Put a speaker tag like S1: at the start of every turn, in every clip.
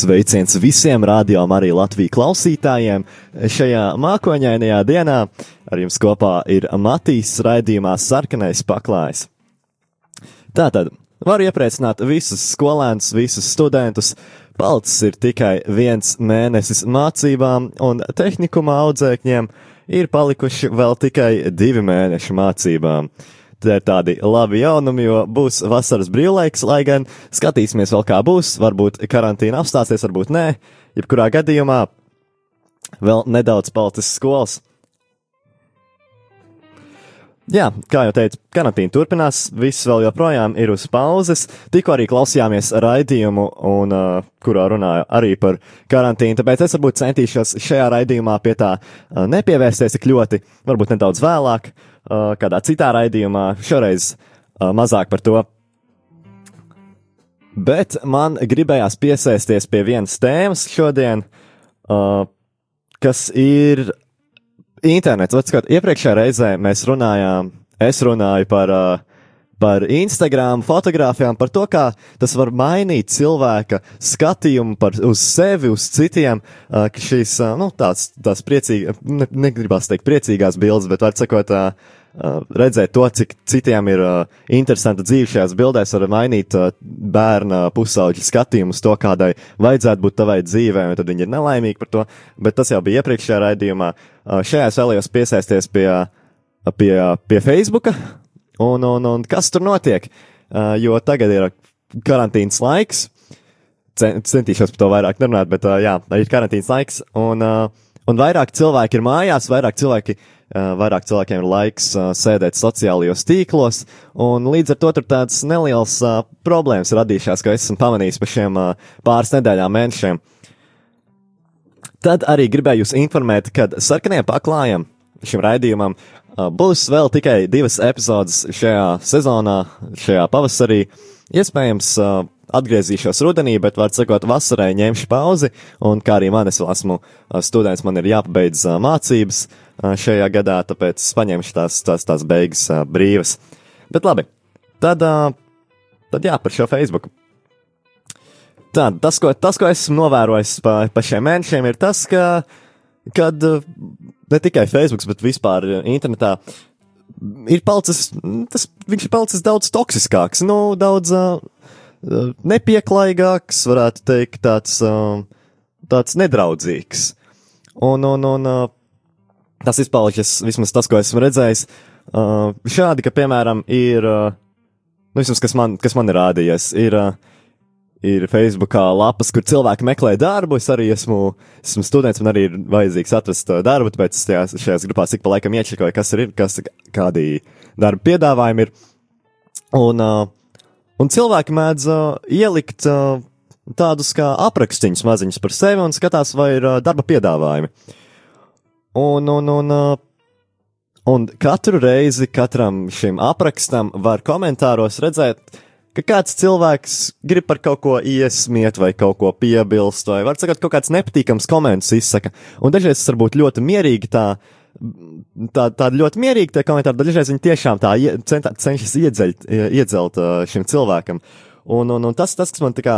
S1: Sveiciens visiem rādījām arī Latviju klausītājiem. Šajā mākoņainajā dienā ar jums kopā ir Matīs raidījumā Sarkanais paklājs. Tātad, varu iepriecināt visus skolēnus, visus studentus. Palicis ir tikai viens mēnesis mācībām, un tehnikuma audzēkņiem ir palikuši vēl tikai divi mēneši mācībām. Tie ir tādi labi jaunumi, jo būs vasaras brīvlaiks, lai gan skatīsimies vēl kā būs. Varbūt karantīna apstāsies, varbūt nē. Jebkurā gadījumā vēl nedaudz palicis skolas. Jā, kā jau teicu, karantīna turpinās, viss vēl joprojām ir uz pauzes. Tikko arī klausījāmies raidījumu, un, uh, kurā runāju arī par karantīnu, tāpēc es varbūt centīšos šajā raidījumā pie tā uh, nepievērsties tik ļoti, varbūt nedaudz vēlāk. Uh, kādā citā raidījumā, šoreiz uh, mazāk par to. Bet man gribējās piesēsties pie vienas tēmas šodien, uh, kas ir internets. Atskot, iepriekšējā reizē mēs runājām, es runāju par, par Instagram fotografijām, par to, kā tas var mainīt cilvēka skatījumu par, uz sevi, uz citiem, ka šīs, nu, tās, tās priecīgas, ne, negribās teikt priecīgās bildes, bet var sakot, Uh, redzēt to, cik citiem ir uh, interesanta dzīve šajās bildēs, var mainīt uh, bērna pusauģa skatījumu uz to, kādai vajadzētu būt tavai dzīvē, un tad viņi ir nelaimīgi par to. Bet tas jau bija iepriekšējā raidījumā. Šajā es vēlējos piesaisties pie, pie, pie Facebooka, un, un, un kas tur notiek, jo tagad ir karantīnas laiks. Centīšos par to vairāk nerunāt, bet jā, ir karantīnas laiks, un, uh, un vairāk cilvēki ir mājās, vairāk cilvēki Eh, vairāk cilvēkiem ir laiks uh, sēdēt sociālajos tīklos, un līdz ar to tur tāds neliels uh, problēmas radījušās, ko esmu pamanījis pa šiem pāris nedēļām, mēnešiem. Tad arī gribēju jūs informēt, ka sarkaniem paklājiem šim raidījumam būs vēl tikai divas epizodes šajā sezonā, šajā pavasarī. Iespējams, atgriezīšos rudenī, bet, var sakot, vasarai ņemšu pauzi, un kā arī man, es vēl esmu students, man ir jāpabeidz mācības, šajā gadā, tāpēc es paņemšu tās, tās, tās beigas brīvas. Bet labi, tad, tad jā, par šo Facebook. Tad, tas, ko, tas, ko esmu novērojis pa, pa šiem mēnešiem, ir tas, ka, kad ne tikai Facebook, bet vispār internetā ir palicis, tas, viņš ir palicis daudz toksiskāks, nu, daudz uh, nepieklājīgāks, varētu teikt, tāds, uh, tāds nedraudzīgs. Un, un, un uh, tas izpaužas, vismaz tas, ko esmu redzējis, uh, šādi, ka, piemēram, ir, uh, nu, vismaz, kas man, kas man ir rādījies, ir, ir Facebookā lapas, kur cilvēki meklē darbu. Es arī esmu, esmu students, man arī ir vajadzīgs atrast darbu, tāpēc es tajās, šajās grupās ik pa laikam iečekoju, kas ir, kas, kādi darba piedāvājumi ir. Un, uh, un cilvēki mēdz uh, ielikt uh, tādus kā aprakstiņus maziņus par sevi un skatās, vai ir uh, darba piedāvājumi. Uh, Un, un, un, uh, un katru reizi katram šim aprakstam var komentāros redzēt, ka kāds cilvēks grib par kaut ko iesmiet vai kaut ko piebilst, vai var sakot, kaut kāds nepatīkams komentus izsaka. Un dažreiz tas var būt ļoti mierīgi tā. Tā, tāda ļoti mierīga tā komentāra, bet dažreiz viņi tiešām tā centā, cenšas iedzelt, iedzelt šim cilvēkam. Un, un, un tas, tas, kas man tā kā,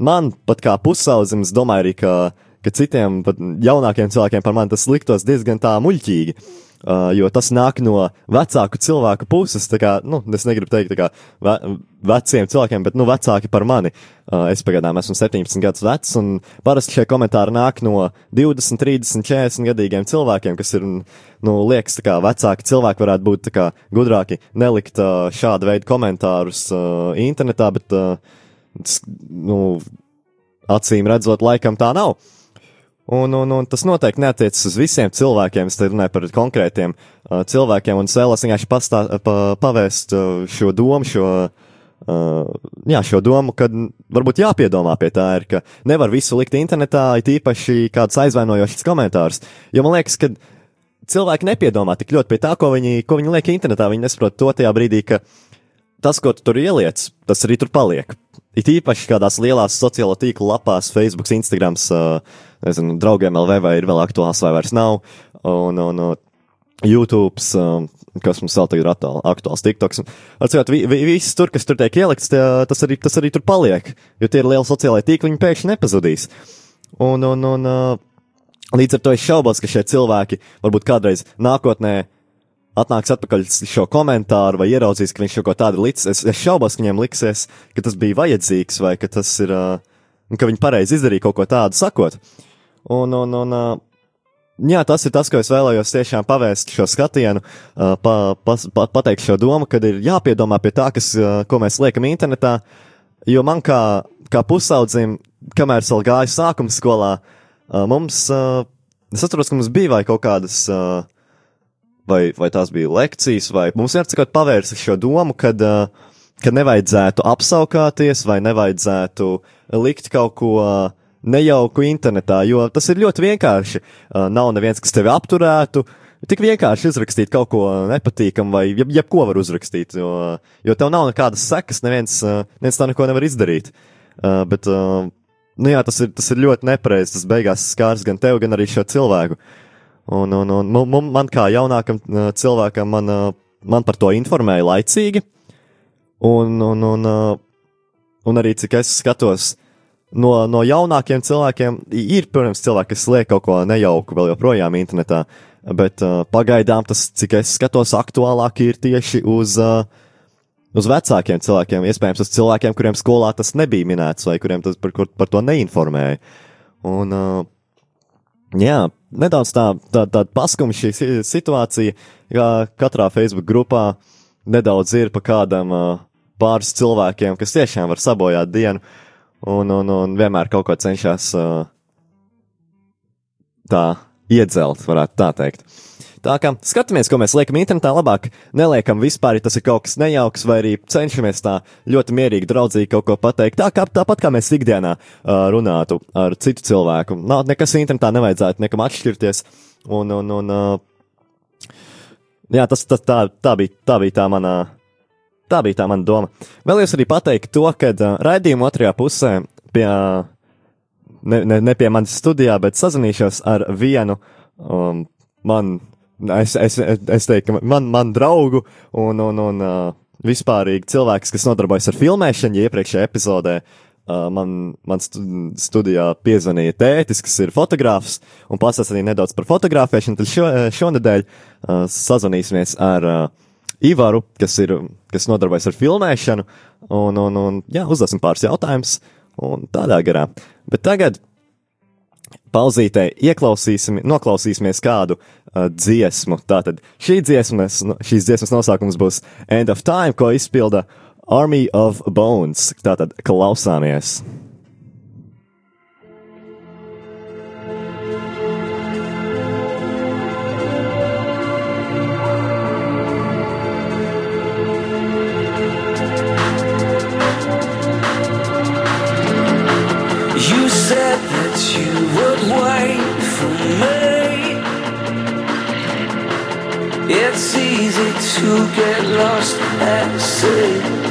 S1: man pat kā pusaudzim, domāju arī, ka ka citiem, jaunākiem cilvēkiem par mani tas liktos diezgan tā muļķīgi. Uh, jo tas nāk no vecāku cilvēku puses. Kā, nu, es negribu teikt, kā ve veciem cilvēkiem, bet nu, vecāki par mani. Uh, es pagaidām esmu 17 gadus vecs, un parasti šie komentāri nāk no 20, 30, 40 gadīgiem cilvēkiem, kas ir, nu, liekas, kā vecāki cilvēki varētu būt kā, gudrāki nelikt uh, šādu veidu komentārus uh, internetā, bet, uh, nu, acīm redzot, laikam tā nav. Uh, Un, un, un tas noteikti neatiecas uz visiem cilvēkiem. Es te runāju par konkrētiem uh, cilvēkiem, un es vēlos vienkārši pastā, pa, pavēst uh, šo domu, šo, uh, jā, šo domu, ka varbūt jāpiedomā pie tā, ir, ka nevar visu likt internetā, it īpaši kāds aizvainojošs komentārs. Jo man liekas, ka cilvēki nepiedomā tik ļoti pie tā, ko viņi, ko viņi liek internetā. Viņi nesaprot to tajā brīdī, ka tas, ko tu tur ieliec, tas arī tur paliek. It īpaši kādās lielās sociālo tīklu lapās, Facebook, Instagram, uh, nezinu, draugiem LV vai ir vēl aktuāls vai vairs nav, un, un, un YouTube, uh, kas mums vēl tagad ir aktuāls, aktuāls TikToks. Atcīmot, vi, vi, viss tur, kas tur tiek ielikts, tie, tas, arī, tas arī tur paliek, jo tie ir lieli sociālai tīkli, viņi pēkšņi nepazudīs. Un, un, un uh, līdz ar to es šaubos, ka šie cilvēki varbūt kādreiz nākotnē atnāks atpakaļ šo komentāru vai ieraudzīs, ka viņš kaut ko tādu licis. Es, es šaubos, ka viņiem liksies, ka tas bija vajadzīgs vai ka tas ir, uh, ka viņi pareizi izdarīja kaut ko tādu sakot. Un, un, un, jā, tas ir tas, ko es vēlējos tiešām pavērst šo skatienu, pa, pa, pa, pateikt šo domu, kad ir jāpiedomā pie tā, kas, ko mēs liekam internetā, jo man kā, kā pusaudzim, kamēr es vēl gāju sākuma skolā, mums, es atceros, ka mums bija vai kaut kādas, vai, vai tās bija lekcijas, vai mums vienkārši kaut pavērsa šo domu, kad, kad nevajadzētu apsaukāties, vai nevajadzētu likt kaut ko uh, nejauku internetā, jo tas ir ļoti vienkārši. Uh, nav neviens, kas tevi apturētu. Tik vienkārši uzrakstīt kaut ko nepatīkamu, vai jeb, jebko var uzrakstīt, jo, jo tev nav nekādas sekas, neviens, uh, neviens tā neko nevar izdarīt. Uh, bet, uh, nu jā, tas ir, tas ir ļoti nepareizi. Tas beigās skārs gan tevi, gan arī šo cilvēku. Un, un, un man, man kā jaunākam uh, cilvēkam, man, man par to informēja laicīgi. Un, un, un, un arī cik es skatos, no, no jaunākiem cilvēkiem ir, protams, cilvēki, kas liek kaut ko nejauku vēl joprojām internetā, bet uh, pagaidām tas, cik es skatos, aktuālāk ir tieši uz, uh, uz vecākiem cilvēkiem, iespējams, uz cilvēkiem, kuriem skolā tas nebija minēts vai kuriem tas par, kur, par to neinformēja. Un, uh, jā, nedaudz tā, tā, tāda paskuma šī situācija, kā katrā Facebook grupā nedaudz ir pa kādam uh, pāris cilvēkiem, kas tiešām var sabojāt dienu. Uh, un, un, un vienmēr kaut ko cenšas uh, tā iedzelt, varētu tā teikt. Tā kā skatāmies, ko mēs liekam internetā, labāk neliekam vispār, ja tas ir kaut kas nejauks, vai arī cenšamies tā ļoti mierīgi, draudzīgi kaut ko pateikt. Tā kā tāpat kā mēs ikdienā uh, runātu ar citu cilvēku. Nav nekas internetā nevajadzētu nekam atšķirties. Un, un, un, uh, jā, tas, tas tā, tā, bija, tā bija tā manā Tā bija tā mana doma. Vēlējos arī pateikt to, ka uh, raidījuma otrajā pusē pie, ne, ne, ne pie manis studijā, bet sazināšos ar vienu um, man, es, es, es teiktu, man, man draugu un, un, un uh, vispārīgi cilvēks, kas nodarbojas ar filmēšanu, ja iepriekšējā epizodē uh, man, man studijā piezvanīja tētis, kas ir fotogrāfs, un pastāstīja nedaudz par fotografēšanu, tad šo, šonadēļ uh, sazvanīsimies ar uh, Ivaru, kas, ir, kas nodarbojas ar filmēšanu, un, un, un jā, uzdosim pāris jautājumus, un tādā garā. Bet tagad pauzītē ieklausīsim, noklausīsimies kādu uh, dziesmu. Tātad šī dziesmas, šīs dziesmas nosaukums būs End of Time, ko izpilda Army of Bones. Tātad klausāmies!
S2: It's easy to get lost at sea.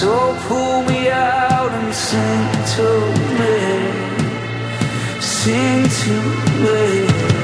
S2: So pull me out and sing to me, sing to me.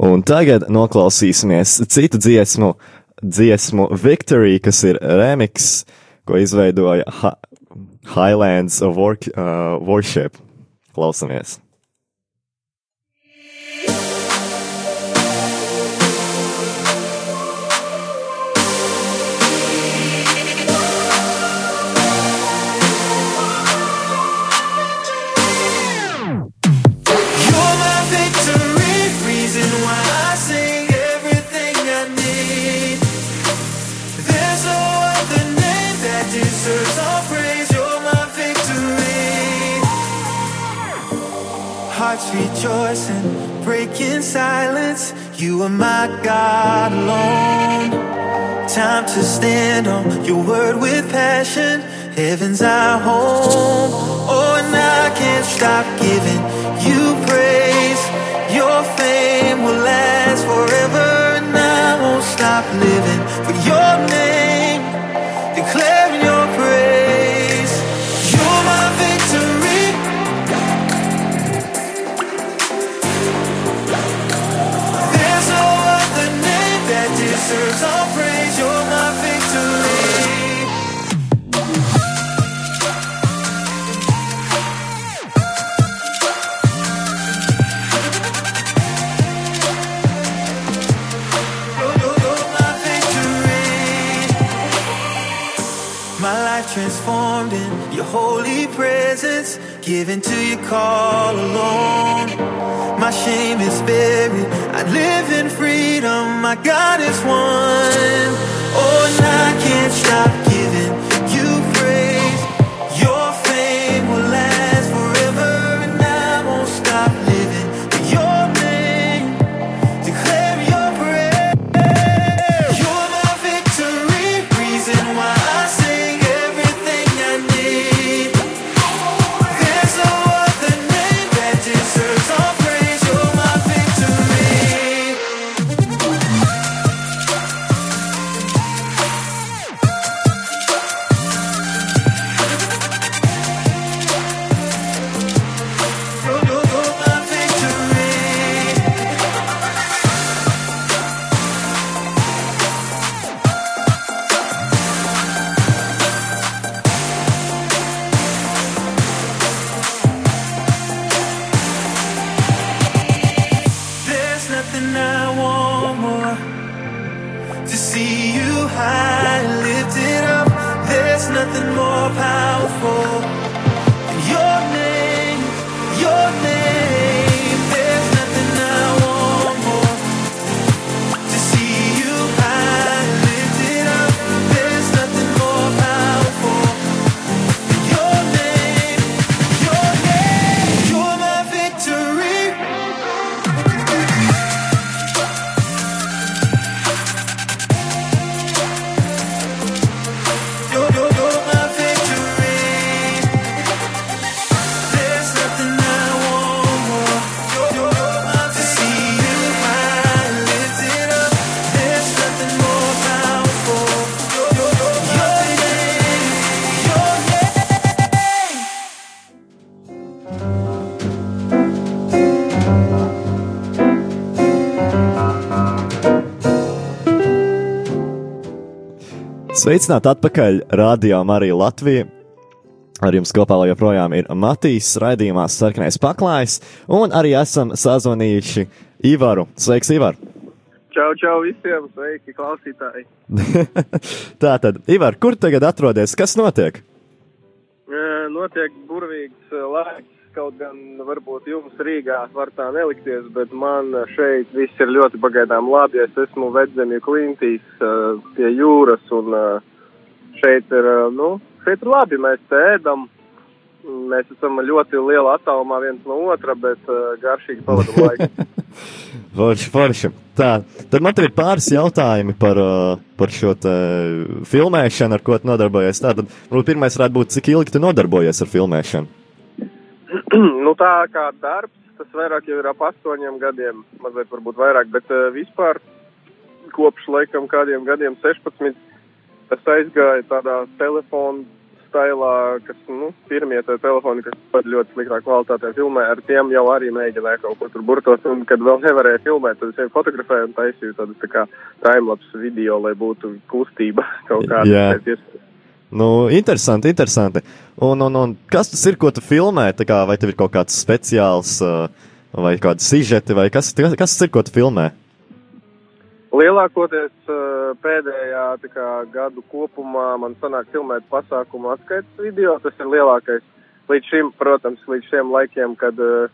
S1: Un tagad noklausīsimies citu dziesmu, dziesmu Victory, kas ir remix, ko izveidoja ha Highlands of Work, uh, Worship. Klausamies!
S3: Rejoicing, breaking silence. You are my God alone. Time to stand on your word with passion. Heaven's our home. Oh, and I can't stop giving you praise. Your fame will last forever, and I won't stop living for your name. Deserves our praise. You're my victory. Transformed in your holy presence, given to your call alone. My shame is buried, I live in freedom. My God is one. Nothing I want more to see you high lifted up. There's nothing more powerful
S1: Sveicināti atpakaļ Radio Marija Latvija. Ar jums kopā joprojām ir Matīs, raidījumā Sarkanais paklājs, un arī esam sazvanījuši Ivaru. Sveiks, Ivar!
S4: Čau, čau visiem, sveiki, klausītāji.
S1: Tā tad, Ivar, kur tagad atrodies? Kas notiek?
S4: E, Notiek burvīgs e, laiks, kaut gan varbūt jums Rīgā var tā nelikties, bet man šeit viss ir ļoti pagaidām labi. Es esmu vedzemju klintīs e, pie jūras un e, šeit ir, e, nu, šeit ir labi, mēs te ēdam. Mēs esam ļoti liela attālumā viens no otra, bet garšīgi pavadam laiku.
S1: Forši, forši. Tā, tad man te ir pāris jautājumi par, par šo te filmēšanu, ar ko tu nodarbojies. Tātad, varbūt pirmais varētu būt, cik ilgi tu nodarbojies ar filmēšanu?
S4: nu, tā kā darbs, tas vairāk jau ir ap astoņiem gadiem, mazliet varbūt vairāk, bet uh, vispār kopš laikam kādiem gadiem 16. tas aizgāja tādā telefonu stilā, kas, nu, pirmie tie telefoni, kas pat ļoti sliktā kvalitātē filmē, ar tiem jau arī mēģināja kaut ko tur burtos, un kad vēl nevarēja filmēt, tad es jau fotografēju un taisīju tādu tā kā timelapse video, lai būtu kustība kaut kāda.
S1: Jā. Nu, interesanti, interesanti. Un, un, un kas tas ir, ko tu filmē? Kā, vai tev ir kaut kāds speciāls, uh, vai kāda sižeti, vai kas, kas tas ir, ko tu filmē?
S4: Lielākoties uh, pēdējā kā, gadu kopumā man sanāk filmēt pasākumu atskaites video. Tas ir lielākais līdz šim, protams, līdz šiem laikiem, kad uh,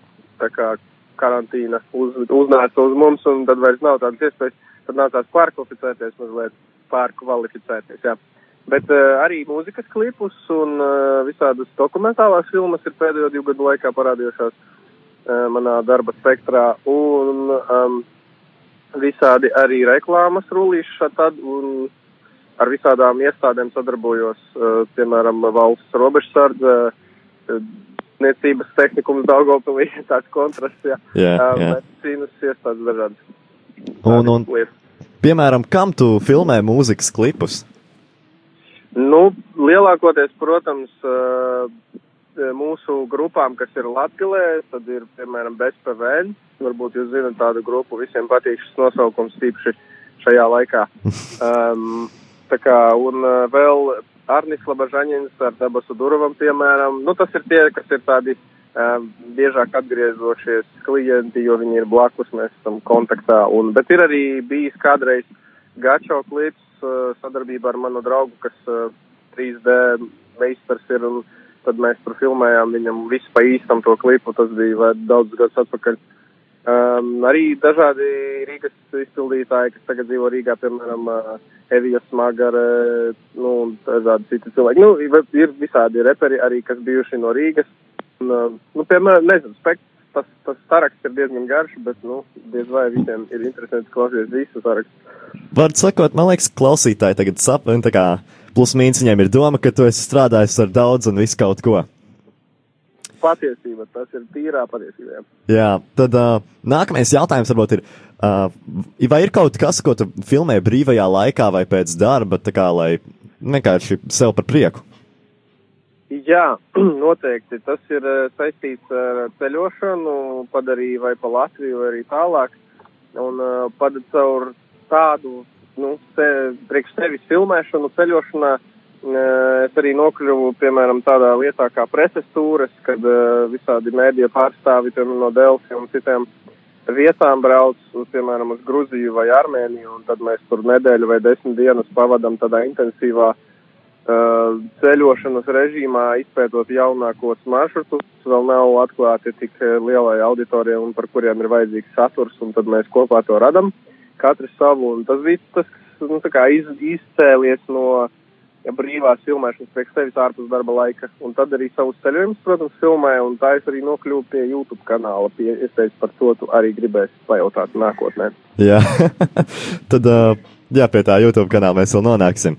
S4: kā karantīna uz, uznāca uz mums un tad vairs nav tādas iespējas. Tad nācās pārkvalificēties, mazliet pārkvalificēties. Jā. Bet uh, arī mūzikas klipus un uh, visādas dokumentālās filmas ir pēdējo divu gadu laikā parādījušās uh, manā darba spektrā. Un, um, visādi arī reklāmas rullīša tad un ar visādām iestādēm sadarbojos, uh, piemēram, valsts robežsardze, uh, niecības tehnikums Daugavpilī, tāds kontrasts, jā.
S1: Jā,
S4: Uh,
S1: jā.
S4: medicīnas iestādes dažādas.
S1: Un, un,
S4: lietas.
S1: piemēram, kam tu filmē mūzikas klipus?
S4: Nu, lielākoties, protams, uh, mūsu grupām, kas ir Latgalē, tad ir, piemēram, BSPVN. Varbūt jūs zinat tādu grupu, visiem patīk šis nosaukums tīpaši šajā laikā. Um, tā kā, un uh, vēl Arnis Labažaņins ar Dabasu Durovam, piemēram. Nu, tas ir tie, kas ir tādi um, biežāk atgriezošies klienti, jo viņi ir blakus, mēs esam kontaktā. Un, bet ir arī bijis kādreiz Gačo klips sadarbībā ar manu draugu, kas uh, 3D meistars ir. Un, tad mēs tur filmējām viņam visu pa īstam to klipu. Tas bija daudz gadus atpakaļ. Um, arī dažādi Rīgas izpildītāji, kas tagad dzīvo Rīgā, piemēram, uh, Evija Smagara, nu, dažādi citi cilvēki. Nu, ir visādi reperi arī, kas bijuši no Rīgas. Un, uh, nu, piemēram, nezinu, spekt, tas, tas saraksts ir diezgan garš, bet, nu, diez vai visiem ir interesanti klausīties visu sarakstu.
S1: Vārds sakot, man liekas, klausītāji tagad saprot, tā kā plus mīnus viņiem ir doma, ka tu esi strādājis ar daudz un visu kaut ko.
S4: Patiesība, tas ir tīrā patiesībā. jā.
S1: Jā, tad uh, nākamais jautājums varbūt ir, uh, vai ir kaut kas, ko tu filmē brīvajā laikā vai pēc darba, tā kā lai vienkārši sev par prieku?
S4: Jā, noteikti. Tas ir eh, saistīts ar ceļošanu, padarīju vai pa Latviju, vai arī tālāk. Un uh, pad caur tādu, nu, se, priekš sevis filmēšanu, ceļošanā, uh, es arī nokļuvu, piemēram, tādā lietā kā preses tūres, kad visādi mēdīja pārstāvi piemēram, no Delfi un citiem vietām brauc, uz, piemēram, uz Gruziju vai Armēniju, un tad mēs tur nedēļu vai desmit dienas pavadam tādā intensīvā uh, ceļošanas režīmā, izpētot jaunākos maršrutus, vēl nav atklāti tik lielai auditorijai un par kuriem ir vajadzīgs saturs, un tad mēs kopā to radam, katrs savu, un tas viss tas, nu, tā kā iz, izcēlies no ja, brīvās filmēšanas priekš sevis ārpus darba laika, un tad arī savus ceļojumus, protams, filmē, un tā es arī nokļuvu pie YouTube kanāla, pie, es teicu, par to tu arī gribēsi pajautāt nākotnē.
S1: Jā, tad uh, jā, pie tā YouTube kanāla mēs vēl nonāksim.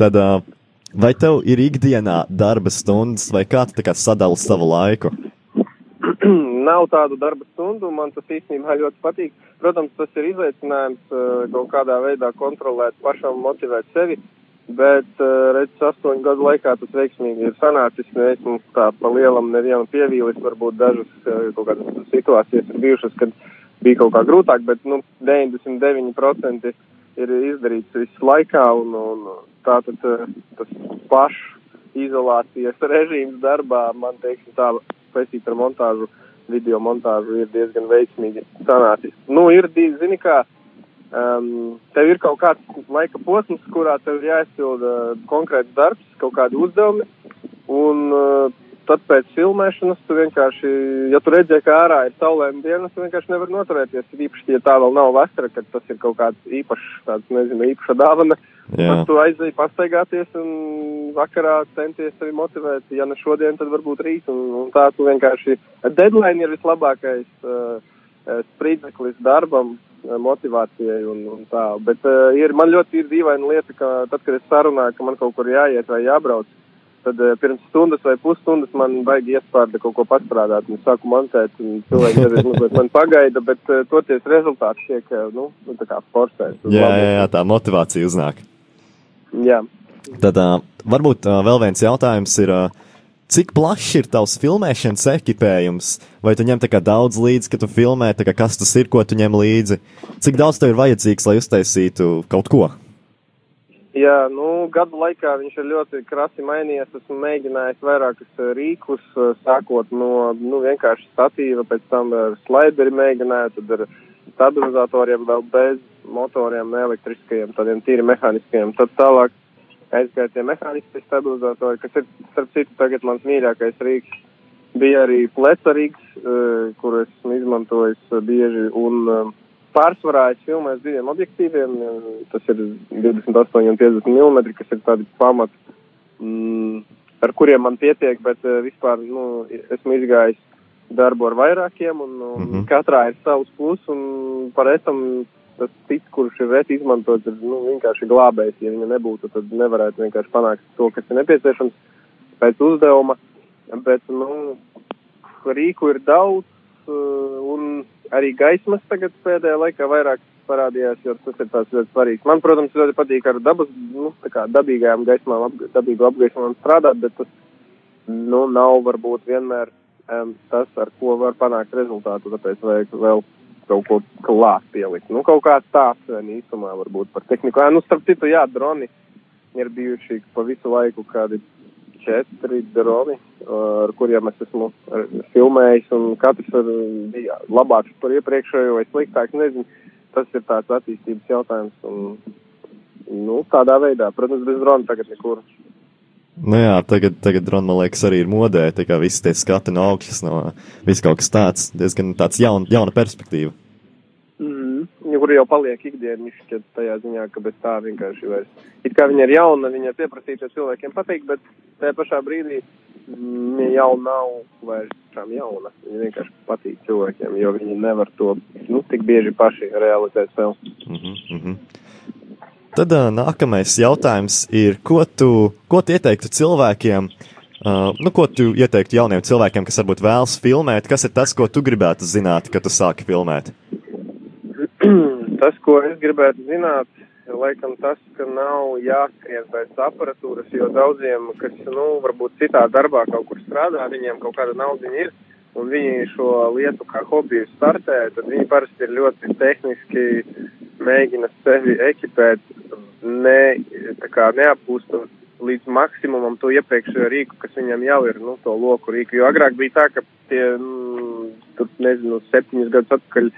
S1: Tad, uh, vai tev ir ikdienā darba stundas, vai kā tu kā sadali savu laiku?
S4: Nav tādu darba stundu, man tas īstenībā ļoti patīk. Protams, tas ir izaicinājums uh, kaut kādā veidā kontrolēt, pašam motivēt sevi, bet, uh, redz, astoņu gadu laikā tas veiksmīgi ir sanācis. Esmu tā pa lielam nevienu pievīlis, varbūt dažas uh, kaut kādas situācijas ir bijušas, kad bija kaut kā grūtāk, bet, nu, 99% ir izdarīts viss laikā, un, un tā tad uh, tas pašu izolācijas režīms darbā, man teiksim tā, saistīt ar montāžu, video montāžu ir diezgan veiksmīgi sanācis. Nu, ir, zini kā, um, tev ir kaut kāds laika posms, kurā tev ir jāizpilda konkrēts darbs, kaut kādi uzdevumi, un uh, tad pēc filmēšanas tu vienkārši, ja tu redzēji, ka ārā ir saulēm dienas, tu vienkārši nevar noturēties, īpaši, ja tā vēl nav vasara, kad tas ir kaut kāds īpašs, tāds, nezinu, īpaša dāvana,
S1: Jā.
S4: Tad tu aizēji pastaigāties un vakarā centies sevi motivēt, ja ne šodien, tad varbūt rīt, un, un tā tu vienkārši, deadline ir vislabākais uh, uh, spridzeklis darbam, uh, motivācijai un, un tā, bet uh, ir, man ļoti ir dīvaina lieta, ka tad, kad es sarunāju, ka man kaut kur jāiet vai jābrauc, tad uh, pirms stundas vai pusstundas man baigi iespārda kaut ko pastrādāt. Un sāku montēt, un cilvēki nereiz mazliet man pagaida, bet uh, toties rezultāts tiek, uh, nu, nu, tā kā forsēts.
S1: Jā, jā, jā, tā motivācija uznāk.
S4: Jā.
S1: Tad uh, varbūt uh, vēl viens jautājums ir, uh, cik plašs ir tavs filmēšanas ekipējums? Vai tu ņem daudz līdzi, kad tu filmē, kā kas tas ir, ko tu ņem līdzi? Cik daudz tev ir vajadzīgs, lai uztaisītu kaut ko?
S4: Jā, nu, gadu laikā viņš ir ļoti krasi mainījies. Esmu mēģinājis vairākus rīkus, sākot no nu, vienkārši statīva, pēc tam ar slaideri mēģināju, tad ar stabilizatoriem vēl bez motoriem, ne elektriskajiem, tādiem tīri mehāniskajiem. Tad tālāk aizgāja tie mehāniskie stabilizatori, kas ir, starp citu, tagad mans mīļākais rīks. Bija arī plecerīgs, uh, kur esmu izmantojis uh, bieži, un uh, pārsvarā es filmēju diviem objektīviem. Tas ir 28 un 50 mm, kas ir tādi pamat, mm, ar kuriem man pietiek, bet vispār nu, esmu izgājis darbu ar vairākiem, un, un mm. -hmm. katrā ir savs plus, un par esam tas cits, kurš ir reti izmantots, ir nu, vienkārši glābējs. Ja viņa nebūtu, tad nevarētu vienkārši panākt to, kas ir nepieciešams pēc uzdevuma. Bet, nu, rīku ir daudz, uh, un arī gaismas tagad pēdējā laikā vairāk parādījās, jo tas ir tāds ļoti svarīgs. Man, protams, ļoti patīk ar dabas, nu, tā kā dabīgajām gaismām, ap, dabīgu apgaismojumu strādāt, bet tas, nu, nav varbūt vienmēr um, tas, ar ko var panākt rezultātu, tāpēc vajag vēl kaut ko klāt pielikt. Nu, kaut kā tāds īsumā varbūt par tehniku. Ā, nu, starp citu, jā, droni ir bijuši pa visu laiku kādi četri droni, ar kuriem es esmu filmējis, un katrs bija labāks par iepriekšējo vai sliktāks, nezinu. Tas ir tāds attīstības jautājums, un, nu, tādā veidā, protams, bez drona tagad nekur.
S1: Nu jā, tagad, tagad drona, man liekas, arī ir modē, tā kā visi tie skati no augšas, no viss kaut kas tāds, diezgan tāds jaun, jauna perspektīva.
S4: Mm. Kur jau paliek ikdienišķi tajā ziņā, ka bez tā vienkārši vairs. It kā viņa ir jauna, viņa ir pieprasīta cilvēkiem patīk, bet tajā pašā brīdī mm, viņa jau nav vairs tiešām jauna. Viņa vienkārši patīk cilvēkiem, jo viņi nevar to nu, tik bieži paši realizēt sev.
S1: Mhm, mhm. Tad uh, nākamais jautājums ir, ko tu, ko tu ieteiktu cilvēkiem, uh, nu, ko tu ieteiktu jauniem cilvēkiem, kas varbūt vēlas filmēt, kas ir tas, ko tu gribētu zināt, kad tu sāki filmēt?
S4: tas, ko es gribētu zināt, ir laikam tas, ka nav jāskrien pēc aparatūras, jo daudziem, kas, nu, varbūt citā darbā kaut kur strādā, viņiem kaut kāda nauda ir, un viņi šo lietu kā hobiju startē, tad viņi parasti ir ļoti tehniski mēģina sevi ekipēt, ne, tā kā neapgūstot līdz maksimumam to iepriekšējo rīku, kas viņam jau ir, nu, to loku rīku, jo agrāk bija tā, ka tie, mm, tur, nezinu, septiņus gadus atpakaļ,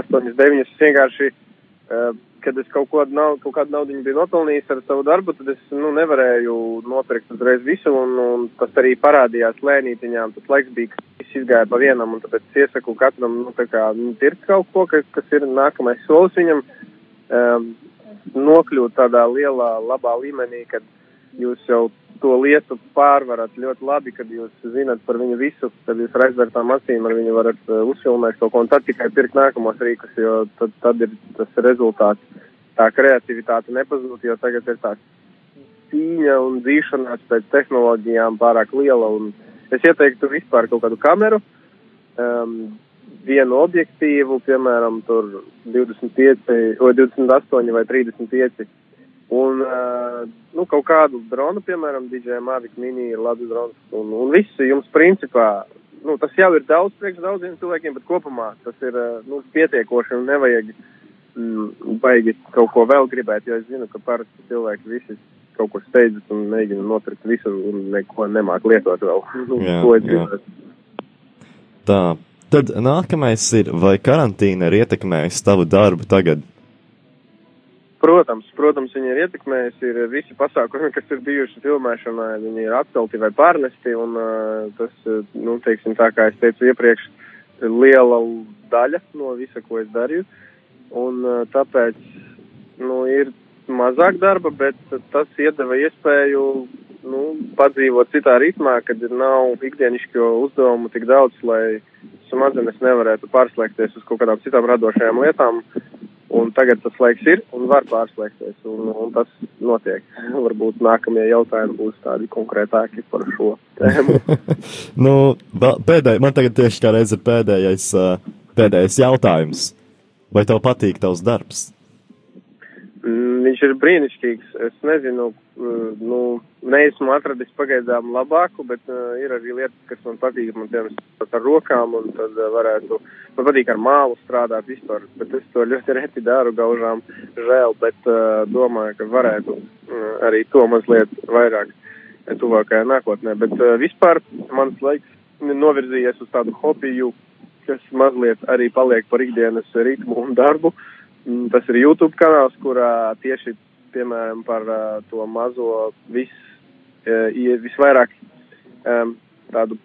S4: astoņus, deviņus, vienkārši, uh, kad es kaut, ko, nav, kaut kādu naudu biju nopelnījis ar savu darbu, tad es nu, nevarēju nopirkt uzreiz visu, un, un tas arī parādījās lēnītiņām. Tas laiks bija, ka viss izgāja pa vienam, un tāpēc es iesaku katram, nu, tā kā, nu, tirt kaut ko, kas, kas ir nākamais solis viņam, um, nokļūt tādā lielā, labā līmenī, kad jūs jau to lietu pārvarat ļoti labi, kad jūs zinat par viņu visu, kad jūs ar aizvērtām acīm ar viņu varat uh, uzfilmēt kaut ko, un tad tikai pirkt nākamos rīkus, jo tad, tad ir tas rezultāts. Tā kreativitāte nepazūd, jo tagad ir tā cīņa un dzīšanās pēc tehnoloģijām pārāk liela, un es ieteiktu vispār kaut kādu kameru, um, vienu objektīvu, piemēram, tur 25 vai 28 vai 35 Un, nu, kaut kādu dronu, piemēram, DJ Mavic Mini ir labs drons. Un, un viss jums principā, nu, tas jau ir daudz priekš daudziem cilvēkiem, bet kopumā tas ir, nu, pietiekoši un nevajag mm, baigi kaut ko vēl gribēt, jo es zinu, ka parasti cilvēki visi kaut kur steidzas un mēģina nopirkt visu un neko nemāk lietot vēl.
S1: Jā,
S4: ko
S1: jā. Tā, tad nākamais ir, vai karantīna ir ietekmējusi tavu darbu tagad?
S4: Protams, protams, viņi ir ietekmējuši. Ir visi pasākumi, kas ir bijuši filmēšanā, viņi ir atcelti vai pārnesti. Un, tas, nu, teiksim, tā kā es teicu iepriekš, liela daļa no visa, ko es darīju. Un, tāpēc nu, ir mazāk darba, bet tas iedeva iespēju nu, padzīvot citā ritmā, kad nav ikdienišķo uzdevumu tik daudz, lai smadzenes nevarētu pārslēgties uz kaut kādām citām radošajām lietām. Un tagad tas laiks ir un var pārslēgties, un, un tas notiek. Varbūt nākamie jautājumi būs tādi konkrētāki par šo tēmu.
S1: nu, pēdēj, man tagad tieši kā reiz ir pēdējais, pēdējais jautājums. Vai tev patīk tavs darbs?
S4: Mm, Viņš ir brīnišķīgs. Es nezinu, uh, nu, neesmu atradis pagaidām labāku, bet uh, ir arī lietas, kas man patīk. Man piemēram ar rokām, un tad uh, varētu, man patīk ar mālu strādāt vispār, bet es to ļoti reti daru gaužām žēl, bet uh, domāju, ka varētu uh, arī to mazliet vairāk uh, tuvākajā nākotnē. Bet uh, vispār mans laiks novirzījies uz tādu hobiju, kas mazliet arī paliek par ikdienas ritmu un darbu. Mm, Tas ir YouTube kanāls, kurā tieši, piemēram, par to mazo vis, visvairāk tādu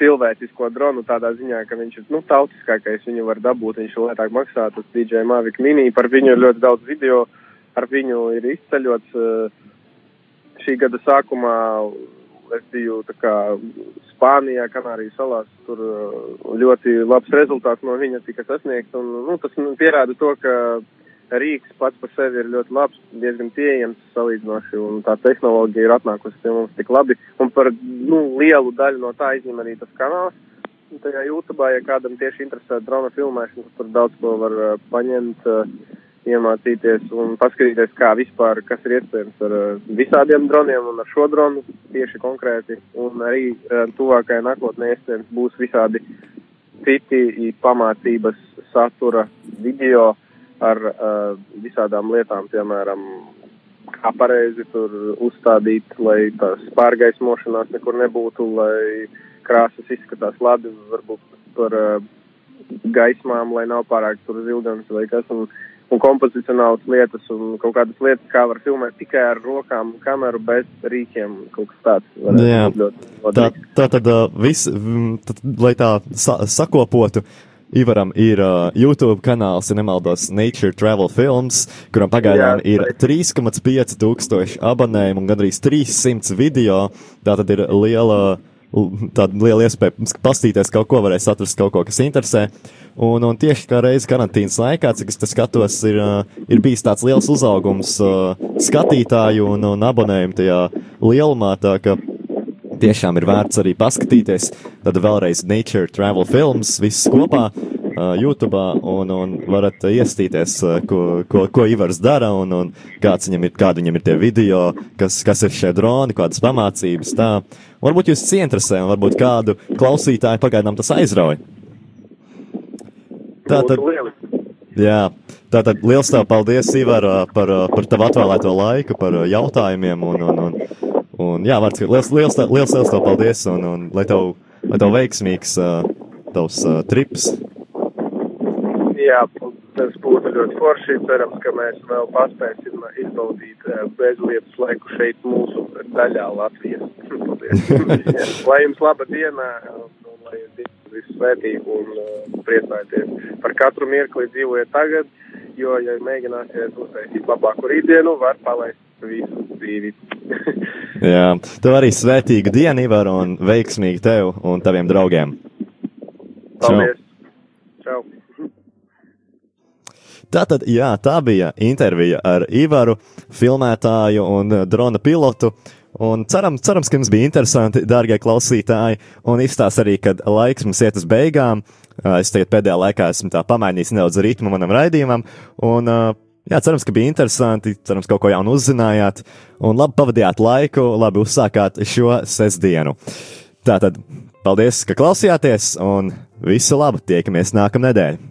S4: cilvēcisko dronu tādā ziņā, ka viņš ir, nu, tautiskākais, viņu var dabūt, viņš ir lētāk maksā, tas DJ Mavic Mini, par viņu ir ļoti daudz video, ar viņu ir izceļots šī gada sākumā es biju kā Spānijā, Kanārijas salās, tur uh, ļoti labs rezultāts no viņa tika sasniegts, un, nu, tas nu, pierāda to, ka Rīgas pats par sevi ir ļoti labs, diezgan pieejams salīdzinoši, un tā tehnoloģija ir atnākusi pie mums tik labi, un par, nu, lielu daļu no tā izņem arī tas kanāls. Tajā YouTube, ja kādam tieši interesē drona filmēšana, tur daudz ko var uh, paņemt, uh, iemācīties un paskatīties, kā vispār, kas ir iespējams ar uh, visādiem droniem un ar šo dronu tieši konkrēti. Un arī uh, tuvākajā nākotnē iespējams būs visādi citi pamācības satura video ar uh, visādām lietām, piemēram, kā pareizi tur uzstādīt, lai tās pārgaismošanās nekur nebūtu, lai krāsas izskatās labi, varbūt par uh, gaismām, lai nav pārāk tur zilgans vai kas, un, un kompozicionālas lietas, un kaut kādas lietas, kā var filmēt tikai ar rokām, kameru bez rīkiem, kaut kas tāds. varētu
S1: Jā.
S4: ļoti
S1: Tā, tā tad, uh, vis, mm, tad, lai tā sa sakopotu, Ivaram ir uh, YouTube kanāls, ja nemaldos, Nature Travel Films, kuram pagaidām
S4: Jā,
S1: ir
S4: teikt.
S1: 3,5 tūkstoši abonējumu un gandrīz 300 video. Tā tad ir liela, l- tāda liela iespēja pastīties kaut ko, varēs atrast kaut ko, kas interesē. Un, un tieši kā reiz karantīnas laikā, cik es skatos, ir, ir bijis tāds liels uzaugums skatītāju un, un abonējumu tajā lielumā, tā ka tiešām ir vērts arī paskatīties. Tad vēlreiz Nature Travel Films, viss kopā. YouTube un, un varat iestīties, ko, ko, ko Ivars dara un, un kāds viņam ir, kādi viņam ir tie video, kas, kas ir šie droni, kādas pamācības. Tā. Varbūt jūs ieinteresē un varbūt kādu klausītāju pagaidām tas aizrauj. Tā tad, jā, tā tad liels tev paldies, Ivar, par, par tavu atvēlēto laiku, par jautājumiem un, un, un, un jā, vārds, liels, liels, liels, liels tev paldies un, un lai tev, lai tev veiksmīgs tavs trips.
S4: Jā, tas būtu ļoti forši. Cerams, ka mēs vēl paspēsim izbaudīt eh, bezlietas laiku šeit mūsu daļā Latvijas. Lai jums laba diena, un lai jums viss svētīgi un uh, priecājieties. Par katru mirkli dzīvojiet tagad, jo, ja mēģināsiet uztaisīt labāku rītdienu, var palaist visu dzīvi.
S1: Jā, tev arī svētīgu dienu, Ivar, un veiksmīgi tev un taviem draugiem.
S4: Paldies! Čau!
S1: Tātad, jā, tā bija intervija ar Ivaru, filmētāju un eh, drona pilotu. Un ceram, cerams, ka jums bija interesanti, dārgie klausītāji, un izstāsta arī, kad laiks mums iet uz beigām. Ā, Es tagad pēdējā laikā esmu tā pamainījis nedaudz ritmu manam raidījumam, un ā, jā, cerams, ka bija interesanti, cerams, kaut ko jaunu uzzinājāt, un labi pavadījāt laiku, labi uzsākāt šo sestdienu. Tātad, paldies, ka klausījāties, un visu labu, tiekamies nākamnedēļ!